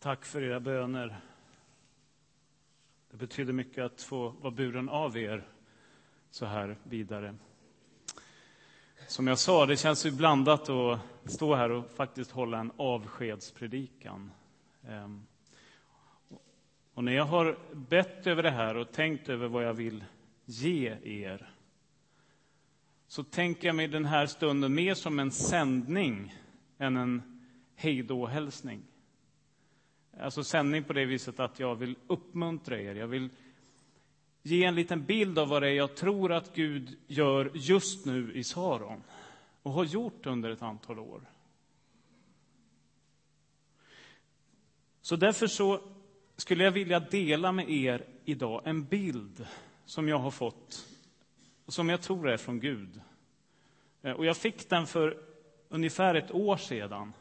Tack för era böner. Det betyder mycket att få vara buren av er så här vidare. Som jag sa, det känns ju blandat att stå här och faktiskt hålla en avskedspredikan. Ehm, och när jag har bett över det här och tänkt över vad jag vill ge er så tänker jag mig den här stunden mer som en sändning än en hejdå-hälsning. Alltså sändning på det viset att jag vill uppmuntra er. Jag vill ge en liten bild av vad det är jag tror att Gud gör just nu i Saron och har gjort under ett antal år. Så därför så skulle jag vilja dela med er idag en bild som jag har fått och som jag tror är från Gud. Eh, och jag fick den för ungefär ett år sedan.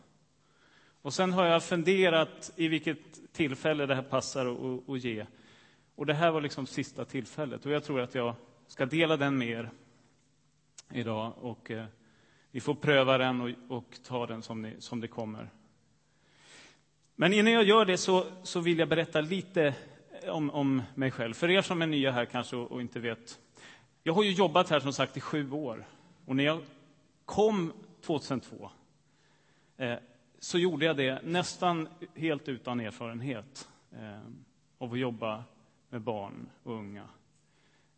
Och sen har jag funderat i vilket tillfälle det här passar att, att ge. Och det här var liksom sista tillfället. Och jag tror att jag ska dela den med er idag. Och eh, vi får pröva den och, och ta den som, ni, som det kommer. Men innan jag gör det så, så vill jag berätta lite om, om mig själv. För er som är nya här kanske och, och inte vet. Jag har ju jobbat här som sagt i sju år. Och när jag kom 2002 eh, så gjorde jag det nästan helt utan erfarenhet eh, av att jobba med barn och unga.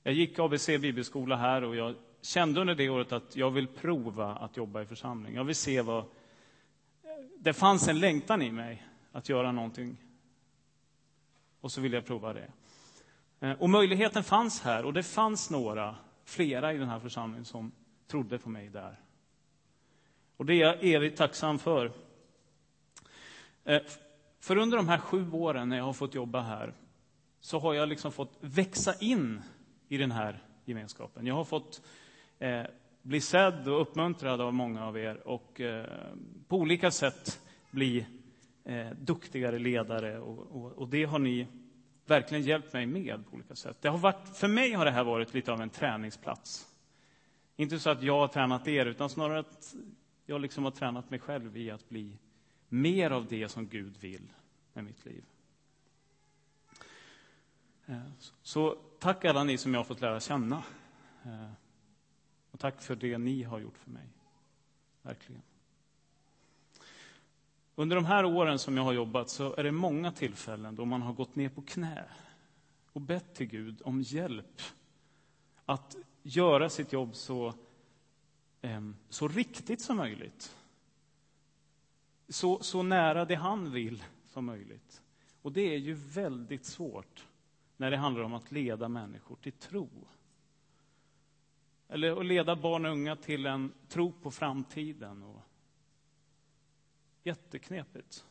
Jag gick ABC bibelskola här och jag kände under det året att jag vill prova att jobba i församling. Jag vill se vad... Det fanns en längtan i mig att göra någonting. Och så ville jag prova det. Eh, och möjligheten fanns här och det fanns några, flera i den här församlingen som trodde på mig där. Och det är jag evigt tacksam för. Eh, för under de här sju åren när jag har fått jobba här så har jag liksom fått växa in i den här gemenskapen. Jag har fått eh, bli sedd och uppmuntrad av många av er och eh, på olika sätt bli eh, duktigare ledare. Och, och, och, det har ni verkligen hjälpt mig med på olika sätt. Det har varit, för mig har det här varit lite av en träningsplats. Inte så att jag har tränat er, utan snarare att jag liksom har tränat mig själv i att bli mer av det som Gud vill med mitt liv. Eh, så tack alla ni som jag har fått lära känna. Eh, och tack för det ni har gjort för mig. Verkligen. Under de här åren som jag har jobbat så är det många tillfällen då man har gått ner på knä och bett till Gud om hjälp att göra sitt jobb så, eh, så riktigt som möjligt så, så nära det han vill som möjligt. Och det är ju väldigt svårt när det handlar om att leda människor till tro. Eller att leda barn och unga till en tro på framtiden. Och... Jätteknepigt.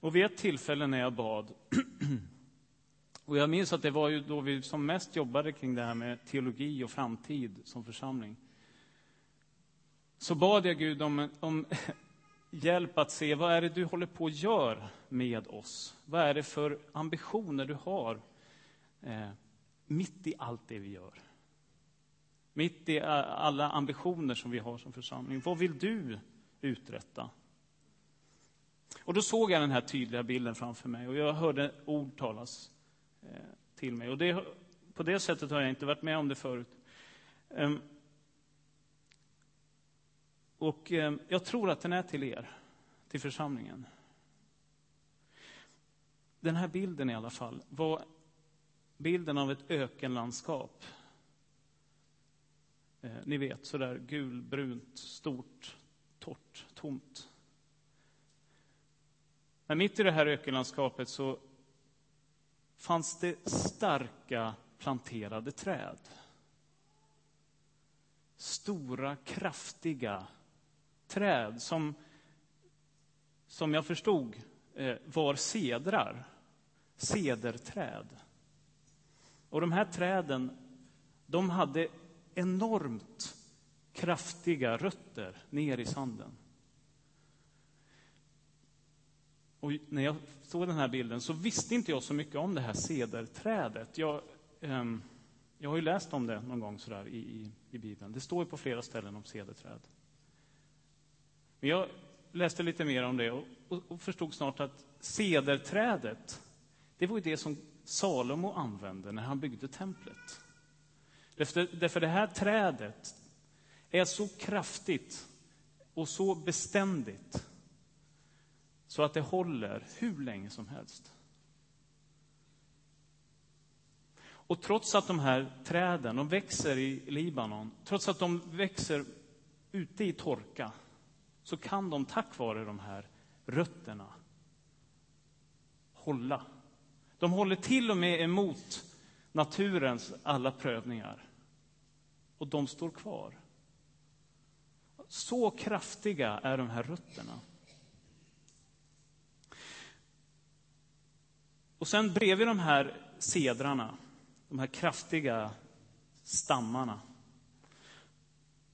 Och vid ett tillfälle när jag bad, och jag minns att det var ju då vi som mest jobbade kring det här med teologi och framtid som församling så bad jag Gud om, om hjälp att se vad är det du håller på att göra med oss. Vad är det för ambitioner du har eh, mitt i allt det vi gör. Mitt i eh, alla ambitioner som vi har som församling. Vad vill du uträtta? Och då såg jag den här tydliga bilden framför mig och jag hörde ord talas eh, till mig. Och det, på det sättet har jag inte varit med om det förut. Um, och eh, jag tror att den är till er, till församlingen. Den här bilden i alla fall var bilden av ett ökenlandskap. Eh, ni vet, sådär gulbrunt, stort, torrt, tomt. Men mitt i det här ökenlandskapet så fanns det starka planterade träd. Stora, kraftiga träd som, som jag förstod eh, var sedrar. cederträd. Och de här träden, de hade enormt kraftiga rötter ner i sanden. Och när jag såg den här bilden så visste inte jag så mycket om det här cederträdet. Jag, eh, jag har ju läst om det någon gång sådär i, i, i Bibeln. Det står ju på flera ställen om cederträd. Men jag läste lite mer om det och, och förstod snart att cederträdet, det var ju det som Salomo använde när han byggde templet. Därför, därför det här trädet är så kraftigt och så beständigt så att det håller hur länge som helst. Och trots att de här träden de växer i Libanon, trots att de växer ute i torka, så kan de tack vare de här rötterna hålla. De håller till och med emot naturens alla prövningar. Och de står kvar. Så kraftiga är de här rötterna. Och sen bredvid de här sedrarna, de här kraftiga stammarna,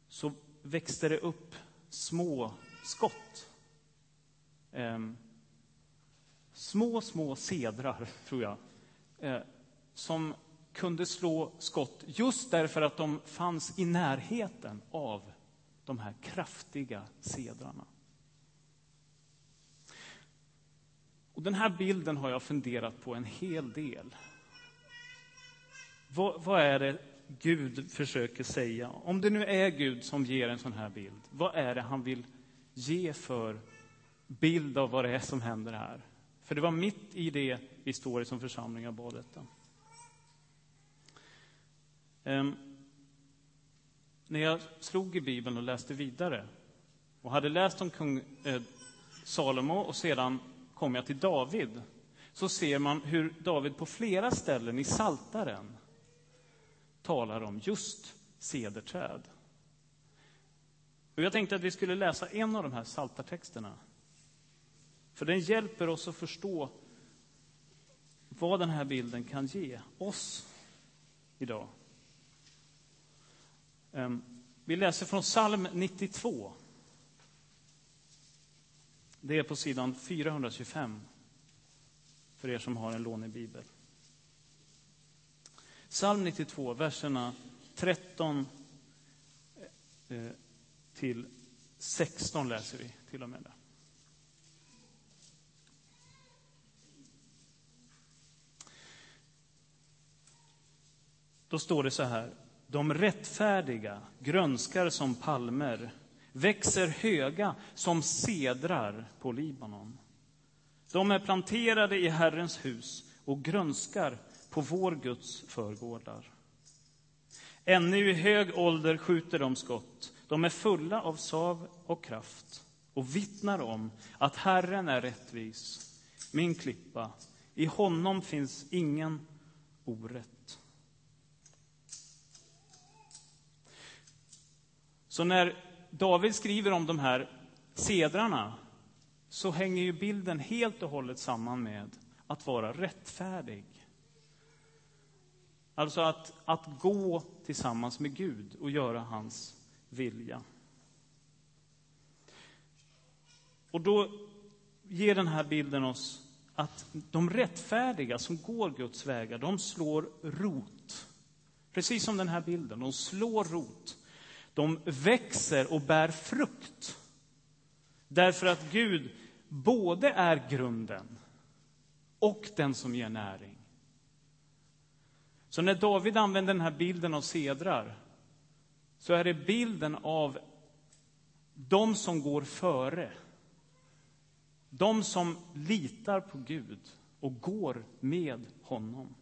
så växte det upp små skott. Ehm, små, små sedrar, tror jag, eh, som kunde slå skott just därför att de fanns i närheten av de här kraftiga sedrarna. Och den här bilden har jag funderat på en hel del. Vad, vad, är det Gud försöker säga? Om det nu är Gud som ger en sån här bild, vad är det han vill ge för bild av vad det är som händer här? För det var mitt i det vi står i som församling och bad detta. Um, ehm, när jag slog i Bibeln och läste vidare och hade läst om kung eh, Salomo och sedan kom jag till David så ser man hur David på flera ställen i Saltaren talar om just cederträd. Och jag tänkte att vi skulle läsa en av de här saltartexterna. För den hjälper oss att förstå vad den här bilden kan ge oss idag. Ehm, vi läser från psalm 92. Det är på sidan 425 för er som har en lånig bibel. Psalm 92, verserna 13 eh, till 16 läser vi till och med. Där. Då står det så här. De rättfärdiga grönskar som palmer, växer höga som sedrar på Libanon. De är planterade i Herrens hus och grönskar på vår Guds förgårdar. Ännu i hög ålder skjuter de skott. De är fulla av sav och kraft och vittnar om att Herren är rättvis, min klippa. I honom finns ingen orätt. Så när David skriver om de här sedrarna så hänger ju bilden helt och hållet samman med att vara rättfärdig. Alltså att, att gå tillsammans med Gud och göra hans vilja. Och då ger den här bilden oss att de rättfärdiga som går Guds vägar, de slår rot. Precis som den här bilden, de slår rot. De växer och bär frukt. Därför att Gud både är grunden och den som ger näring. Så när David använder den här bilden av sedrar så är det bilden av de som går före. De som litar på Gud och går med honom.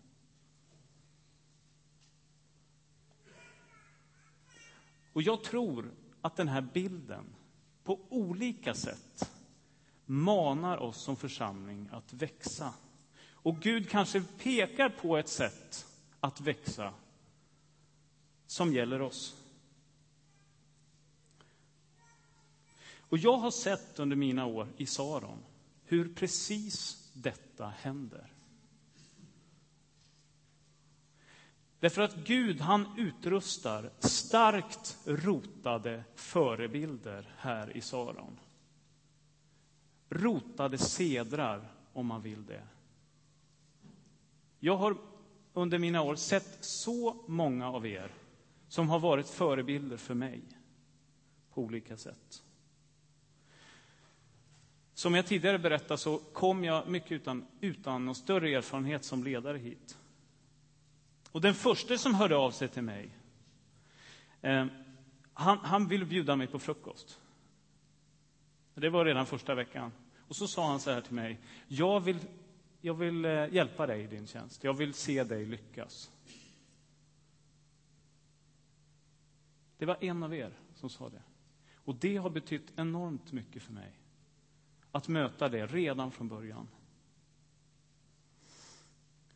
Och jag tror att den här bilden på olika sätt manar oss som församling att växa. Och Gud kanske pekar på ett sätt att växa som gäller oss. Och jag har sett under mina år i Saron hur precis detta händer. Därför att Gud, han utrustar starkt rotade förebilder här i Saron. Rotade sedrar, om man vill det. Jag har under mina år sett så många av er som har varit förebilder för mig på olika sätt. Som jag tidigare berättade så kom jag mycket utan, utan någon större erfarenhet som ledare hit. Och den första som hörde av sig till mig, eh, han, han ville bjuda mig på frukost. Det var redan första veckan. Och så sa han så här till mig, jag vill, jag vill eh, hjälpa dig i din tjänst. Jag vill se dig lyckas. Det var en av er som sa det. Och det har betytt enormt mycket för mig. Att möta det redan från början.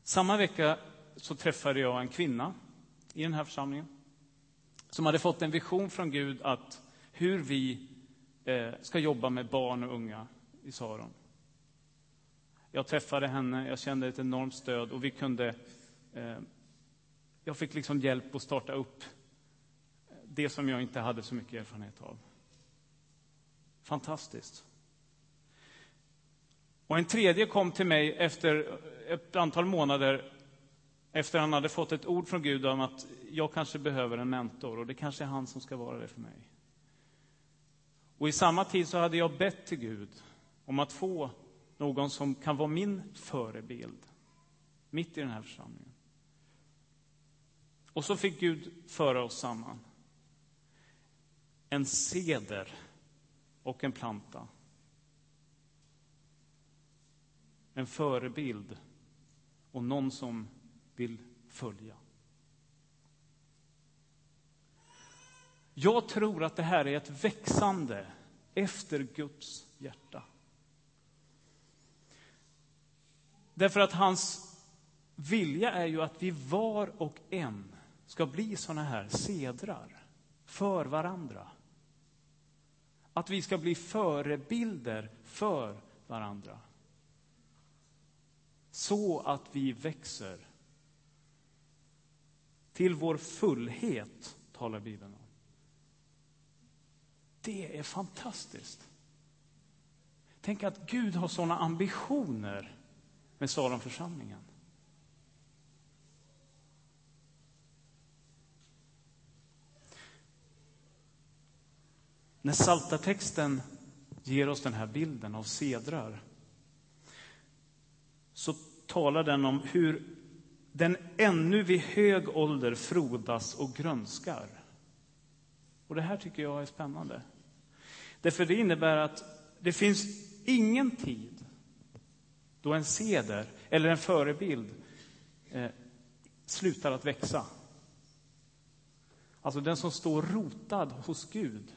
Samma vecka så träffade jag en kvinna i den här församlingen som hade fått en vision från Gud att hur vi eh, ska jobba med barn och unga i Saron. Jag träffade henne, jag kände ett enormt stöd och vi kunde... Eh, jag fick liksom hjälp att starta upp det som jag inte hade så mycket erfarenhet av. Fantastiskt. Och en tredje kom till mig efter ett antal månader efter han hade fått ett ord från Gud om att jag kanske behöver en mentor och det kanske är han som ska vara det för mig. Och i samma tid så hade jag bett till Gud om att få någon som kan vara min förebild mitt i den här församlingen. Och så fick Gud föra oss samman. En seder och en planta. En förebild och någon som vill följa. Jag tror att det här är ett växande efter Guds hjärta. Därför att hans vilja är ju att vi var och en ska bli såna här sedrar för varandra. Att vi ska bli förebilder för varandra. Så att vi växer till vår fullhet, talar Bibeln om. Det är fantastiskt. Tänk att Gud har såna ambitioner med Salomförsamlingen. När saltartexten ger oss den här bilden av sedrar så talar den om hur den ännu vid hög ålder frodas och grönskar. Och det här tycker jag är spännande. Därför det innebär att det finns ingen tid då en seder eller en förebild eh, slutar att växa. Alltså den som står rotad hos Gud,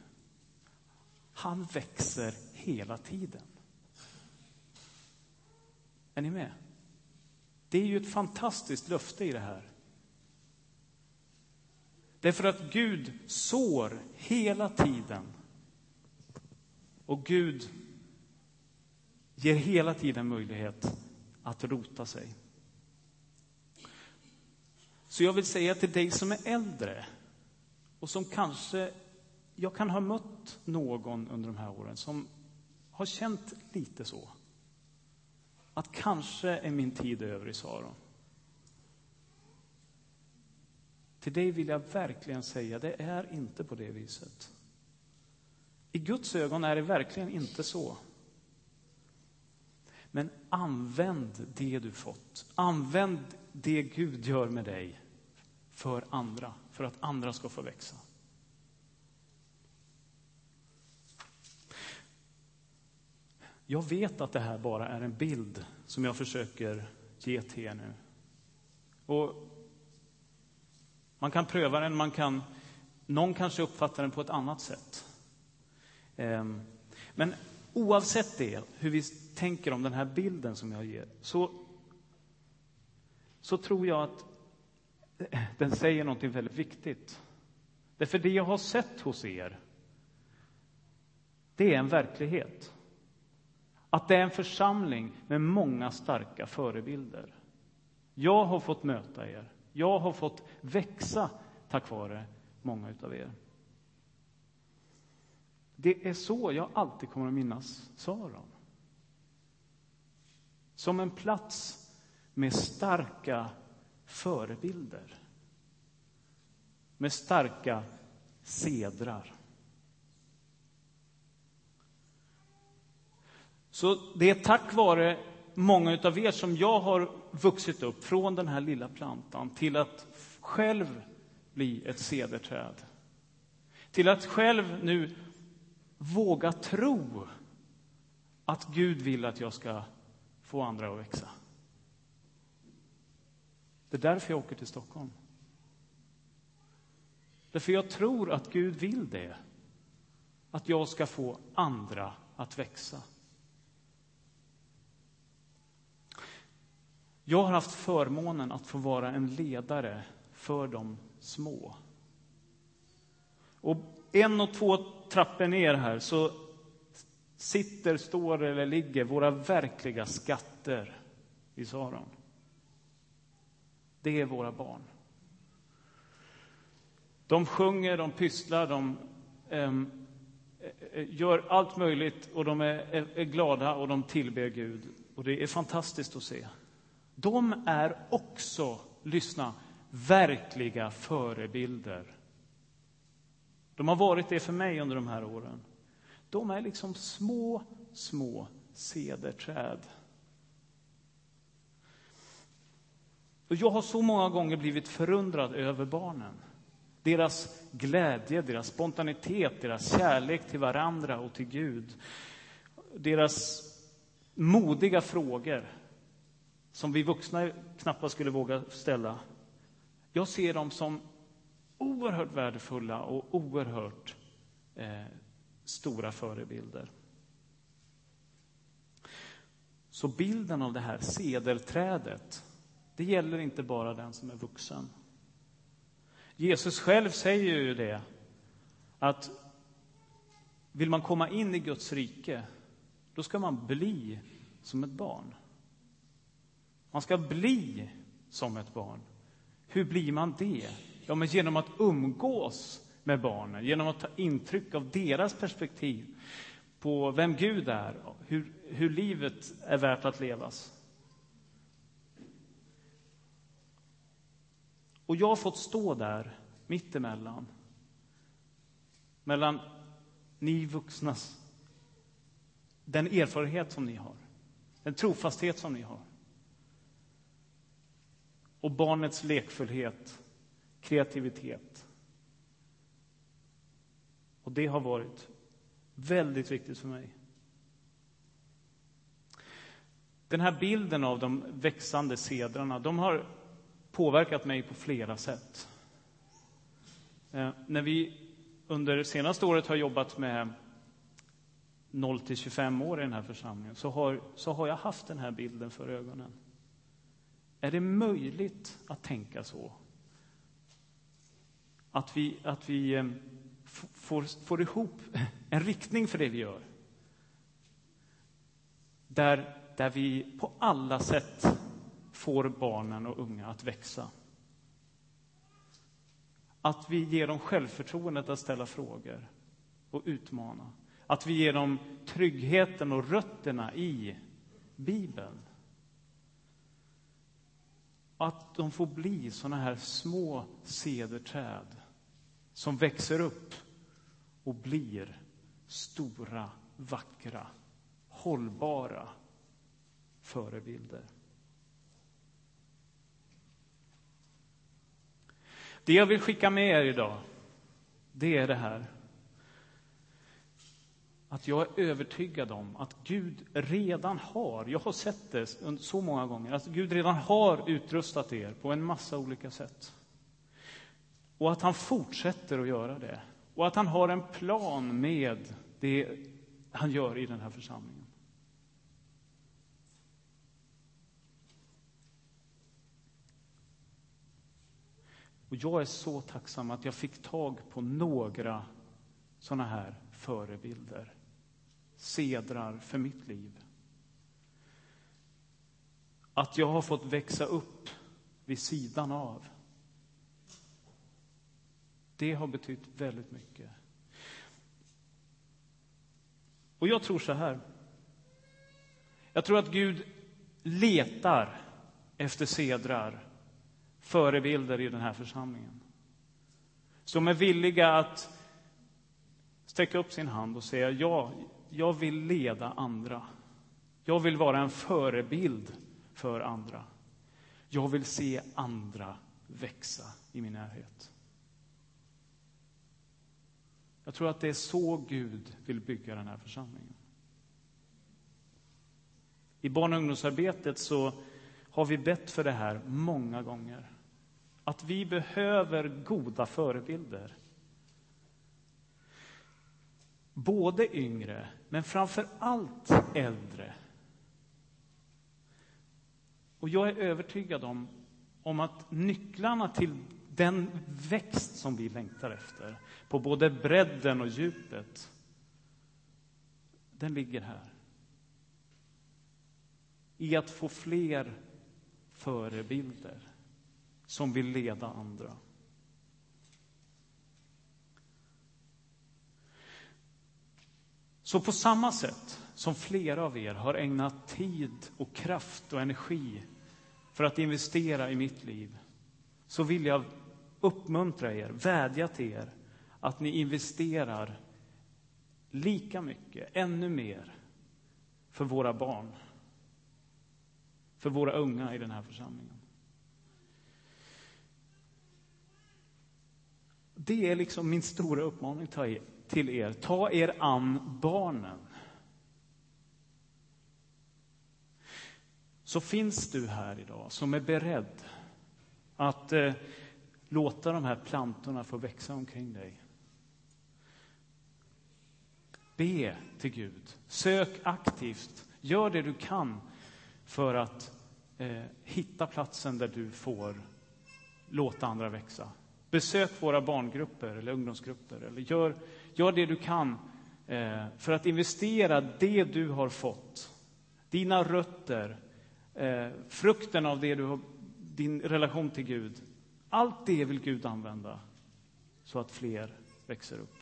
han växer hela tiden. Är ni med? Det är ju ett fantastiskt löfte i det här. Därför att Gud sår hela tiden. Och Gud ger hela tiden möjlighet att rota sig. Så jag vill säga till dig som är äldre och som kanske, jag kan ha mött någon under de här åren som har känt lite så att kanske är min tid över i Saron. Till dig vill jag verkligen säga, det är inte på det viset. I Guds ögon är det verkligen inte så. Men använd det du fått. Använd det Gud gör med dig för andra, för att andra ska få växa. Jag vet att det här bara är en bild som jag försöker ge till er nu. Och man kan pröva den, man kan, någon kanske uppfattar den på ett annat sätt. Ehm, men oavsett det, hur vi tänker om den här bilden som jag ger, så, så tror jag att den säger något väldigt viktigt. Därför det jag har sett hos er, det är en verklighet. Att det är en församling med många starka förebilder. Jag har fått möta er. Jag har fått växa tack vare många av er. Det är så jag alltid kommer att minnas Saron. Som en plats med starka förebilder. Med starka sedrar. Så det är tack vare många av er som jag har vuxit upp från den här lilla plantan till att själv bli ett cederträd. Till att själv nu våga tro att Gud vill att jag ska få andra att växa. Det är därför jag åker till Stockholm. Därför jag tror att Gud vill det. Att jag ska få andra att växa. Jag har haft förmånen att få vara en ledare för de små. Och en och två trappor ner här så sitter, står eller ligger våra verkliga skatter i Saron. Det är våra barn. De sjunger, de pysslar, de ehm, eh, eh, gör allt möjligt och de är, är glada och de tillber Gud. Och det är fantastiskt att se. De är också, lyssna, verkliga förebilder. De har varit det för mig under de här åren. De är liksom små, små cederträd. Och jag har så många gånger blivit förundrad över barnen. Deras glädje, deras spontanitet, deras kärlek till varandra och till Gud. Deras modiga frågor som vi vuxna knappast skulle våga ställa. Jag ser dem som oerhört värdefulla och oerhört eh, stora förebilder. Så bilden av det här sedelträdet det gäller inte bara den som är vuxen. Jesus själv säger ju det, att vill man komma in i Guds rike, då ska man bli som ett barn. Man ska bli som ett barn. Hur blir man det? Ja, men genom att umgås med barnen, genom att ta intryck av deras perspektiv på vem Gud är, hur, hur livet är värt att levas. Och jag har fått stå där mittemellan. Mellan ni vuxnas, den erfarenhet som ni har, den trofasthet som ni har. Och barnets lekfullhet, kreativitet. Och det har varit väldigt viktigt för mig. Den här bilden av de växande sedrarna, de har påverkat mig på flera sätt. Eh, när vi under det senaste året har jobbat med 0 till 25 år i den här församlingen så har, så har jag haft den här bilden för ögonen. Är det möjligt att tänka så? Att vi, att vi eh, får, får ihop en riktning för det vi gör. Där, där vi på alla sätt får barnen och unga att växa. Att vi ger dem självförtroendet att ställa frågor och utmana. Att vi ger dem tryggheten och rötterna i Bibeln. Att de får bli såna här små cederträd som växer upp och blir stora, vackra, hållbara förebilder. Det jag vill skicka med er idag, det är det här. Att jag är övertygad om att Gud redan har, jag har sett det så många gånger, att Gud redan har utrustat er på en massa olika sätt. Och att han fortsätter att göra det. Och att han har en plan med det han gör i den här församlingen. Och jag är så tacksam att jag fick tag på några såna här förebilder, sedrar för mitt liv. Att jag har fått växa upp vid sidan av. Det har betytt väldigt mycket. Och jag tror så här. Jag tror att Gud letar efter sedrar förebilder i den här församlingen. Som är villiga att sträcka upp sin hand och säga ja, jag vill leda andra Jag vill vara en förebild för andra. Jag vill se andra växa i min närhet. Jag tror att det är så Gud vill bygga den här församlingen. I barn och ungdomsarbetet så har vi bett för det här många gånger. Att vi behöver goda förebilder. Både yngre, men framför allt äldre. Och jag är övertygad om, om att nycklarna till den växt som vi längtar efter, på både bredden och djupet, den ligger här. I att få fler förebilder som vill leda andra. Så på samma sätt som flera av er har ägnat tid och kraft och energi för att investera i mitt liv, så vill jag uppmuntra er, vädja till er, att ni investerar lika mycket, ännu mer, för våra barn. För våra unga i den här församlingen. Det är liksom min stora uppmaning till er. Ta er an barnen. Så finns du här idag som är beredd att eh, låta de här plantorna få växa omkring dig. Be till Gud. Sök aktivt. Gör det du kan för att eh, hitta platsen där du får låta andra växa. Besök våra barngrupper eller ungdomsgrupper. Eller gör, gör det du kan eh, för att investera det du har fått. Dina rötter, eh, frukten av det du har, din relation till Gud. Allt det vill Gud använda så att fler växer upp.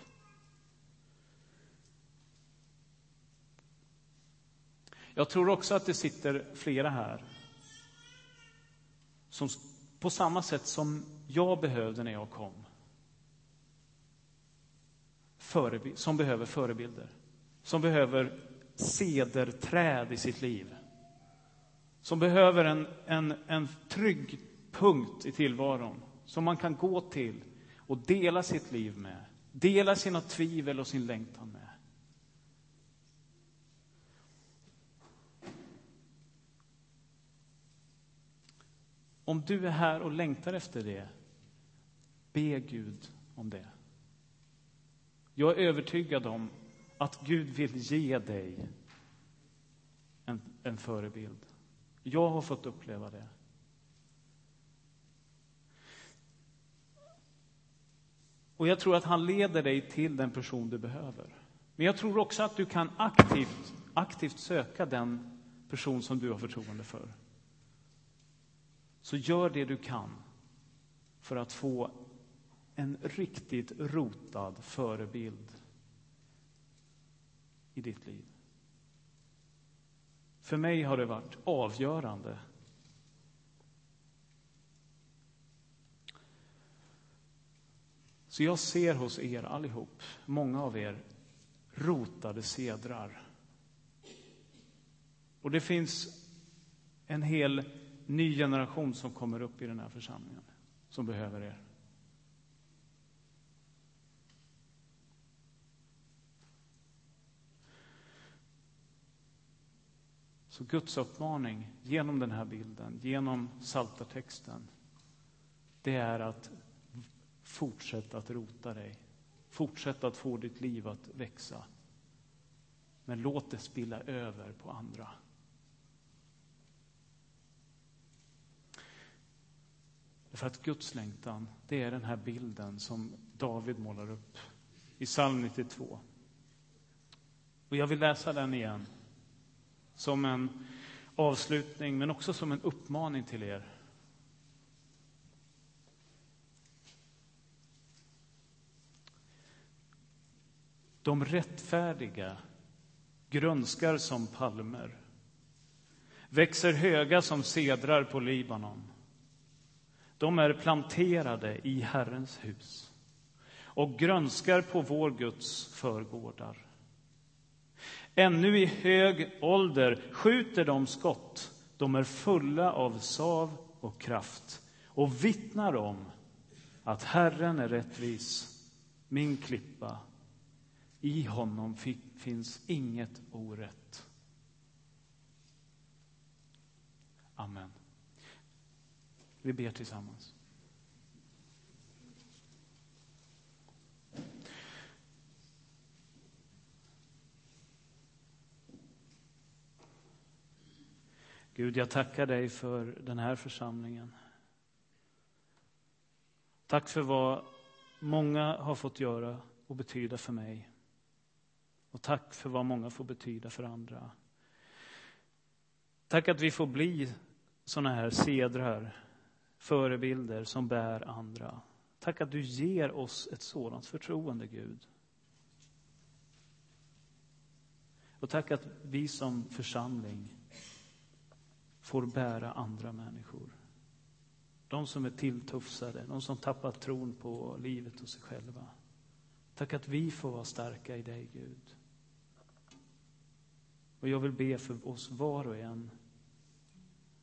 Jag tror också att det sitter flera här som på samma sätt som jag behövde när jag kom. som behöver förebilder. Som behöver sederträd i sitt liv. Som behöver en, en, en trygg punkt i tillvaron som man kan gå till och dela sitt liv med. Dela sina tvivel och sin längtan med. Om du är här och längtar efter det, be Gud om det. Jag är övertygad om att Gud vill ge dig en, en förebild. Jag har fått uppleva det. Och jag tror att han leder dig till den person du behöver. Men jag tror också att du kan aktivt, aktivt söka den person som du har förtroende för. Så gör det du kan för att få en riktigt rotad förebild i ditt liv. För mig har det varit avgörande. Så jag ser hos er allihop, många av er, rotade sedrar. Och det finns en hel ny generation som kommer upp i den här församlingen, som behöver er. Så Guds uppmaning genom den här bilden, genom saltartexten, det är att Fortsätt att rota dig. fortsätt att få ditt liv att växa. Men låt det spilla över på andra. För att Guds längtan, det är den här bilden som David målar upp i psalm 92. Och jag vill läsa den igen som en avslutning, men också som en uppmaning till er. De rättfärdiga grönskar som palmer, växer höga som sedrar på Libanon. De är planterade i Herrens hus och grönskar på vår Guds förgårdar. Ännu i hög ålder skjuter de skott. De är fulla av sav och kraft och vittnar om att Herren är rättvis, min klippa. I honom finns inget orätt. Amen. Vi ber tillsammans. Gud, jag tackar dig för den här församlingen. Tack för vad många har fått göra och betyda för mig. Och tack för vad många får betyda för andra. Tack att vi får bli såna här sedrar, förebilder som bär andra. Tack att du ger oss ett sådant förtroende, Gud. Och tack att vi som församling får bära andra människor. De som är tilltufsade, de som tappat tron på livet och sig själva. Tack att vi får vara starka i dig, Gud. Och jag vill be för oss var och en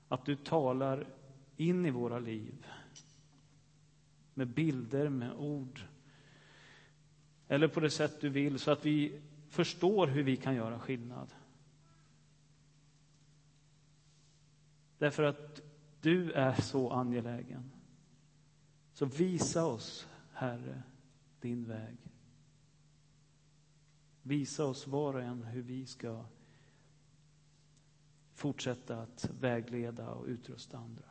att du talar in i våra liv med bilder, med ord eller på det sätt du vill så att vi förstår hur vi kan göra skillnad. Därför att du är så angelägen. Så visa oss, Herre, din väg. Visa oss var och en hur vi ska fortsätta att vägleda och utrusta andra.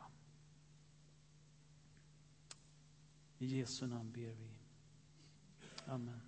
I Jesu namn ber vi. Amen.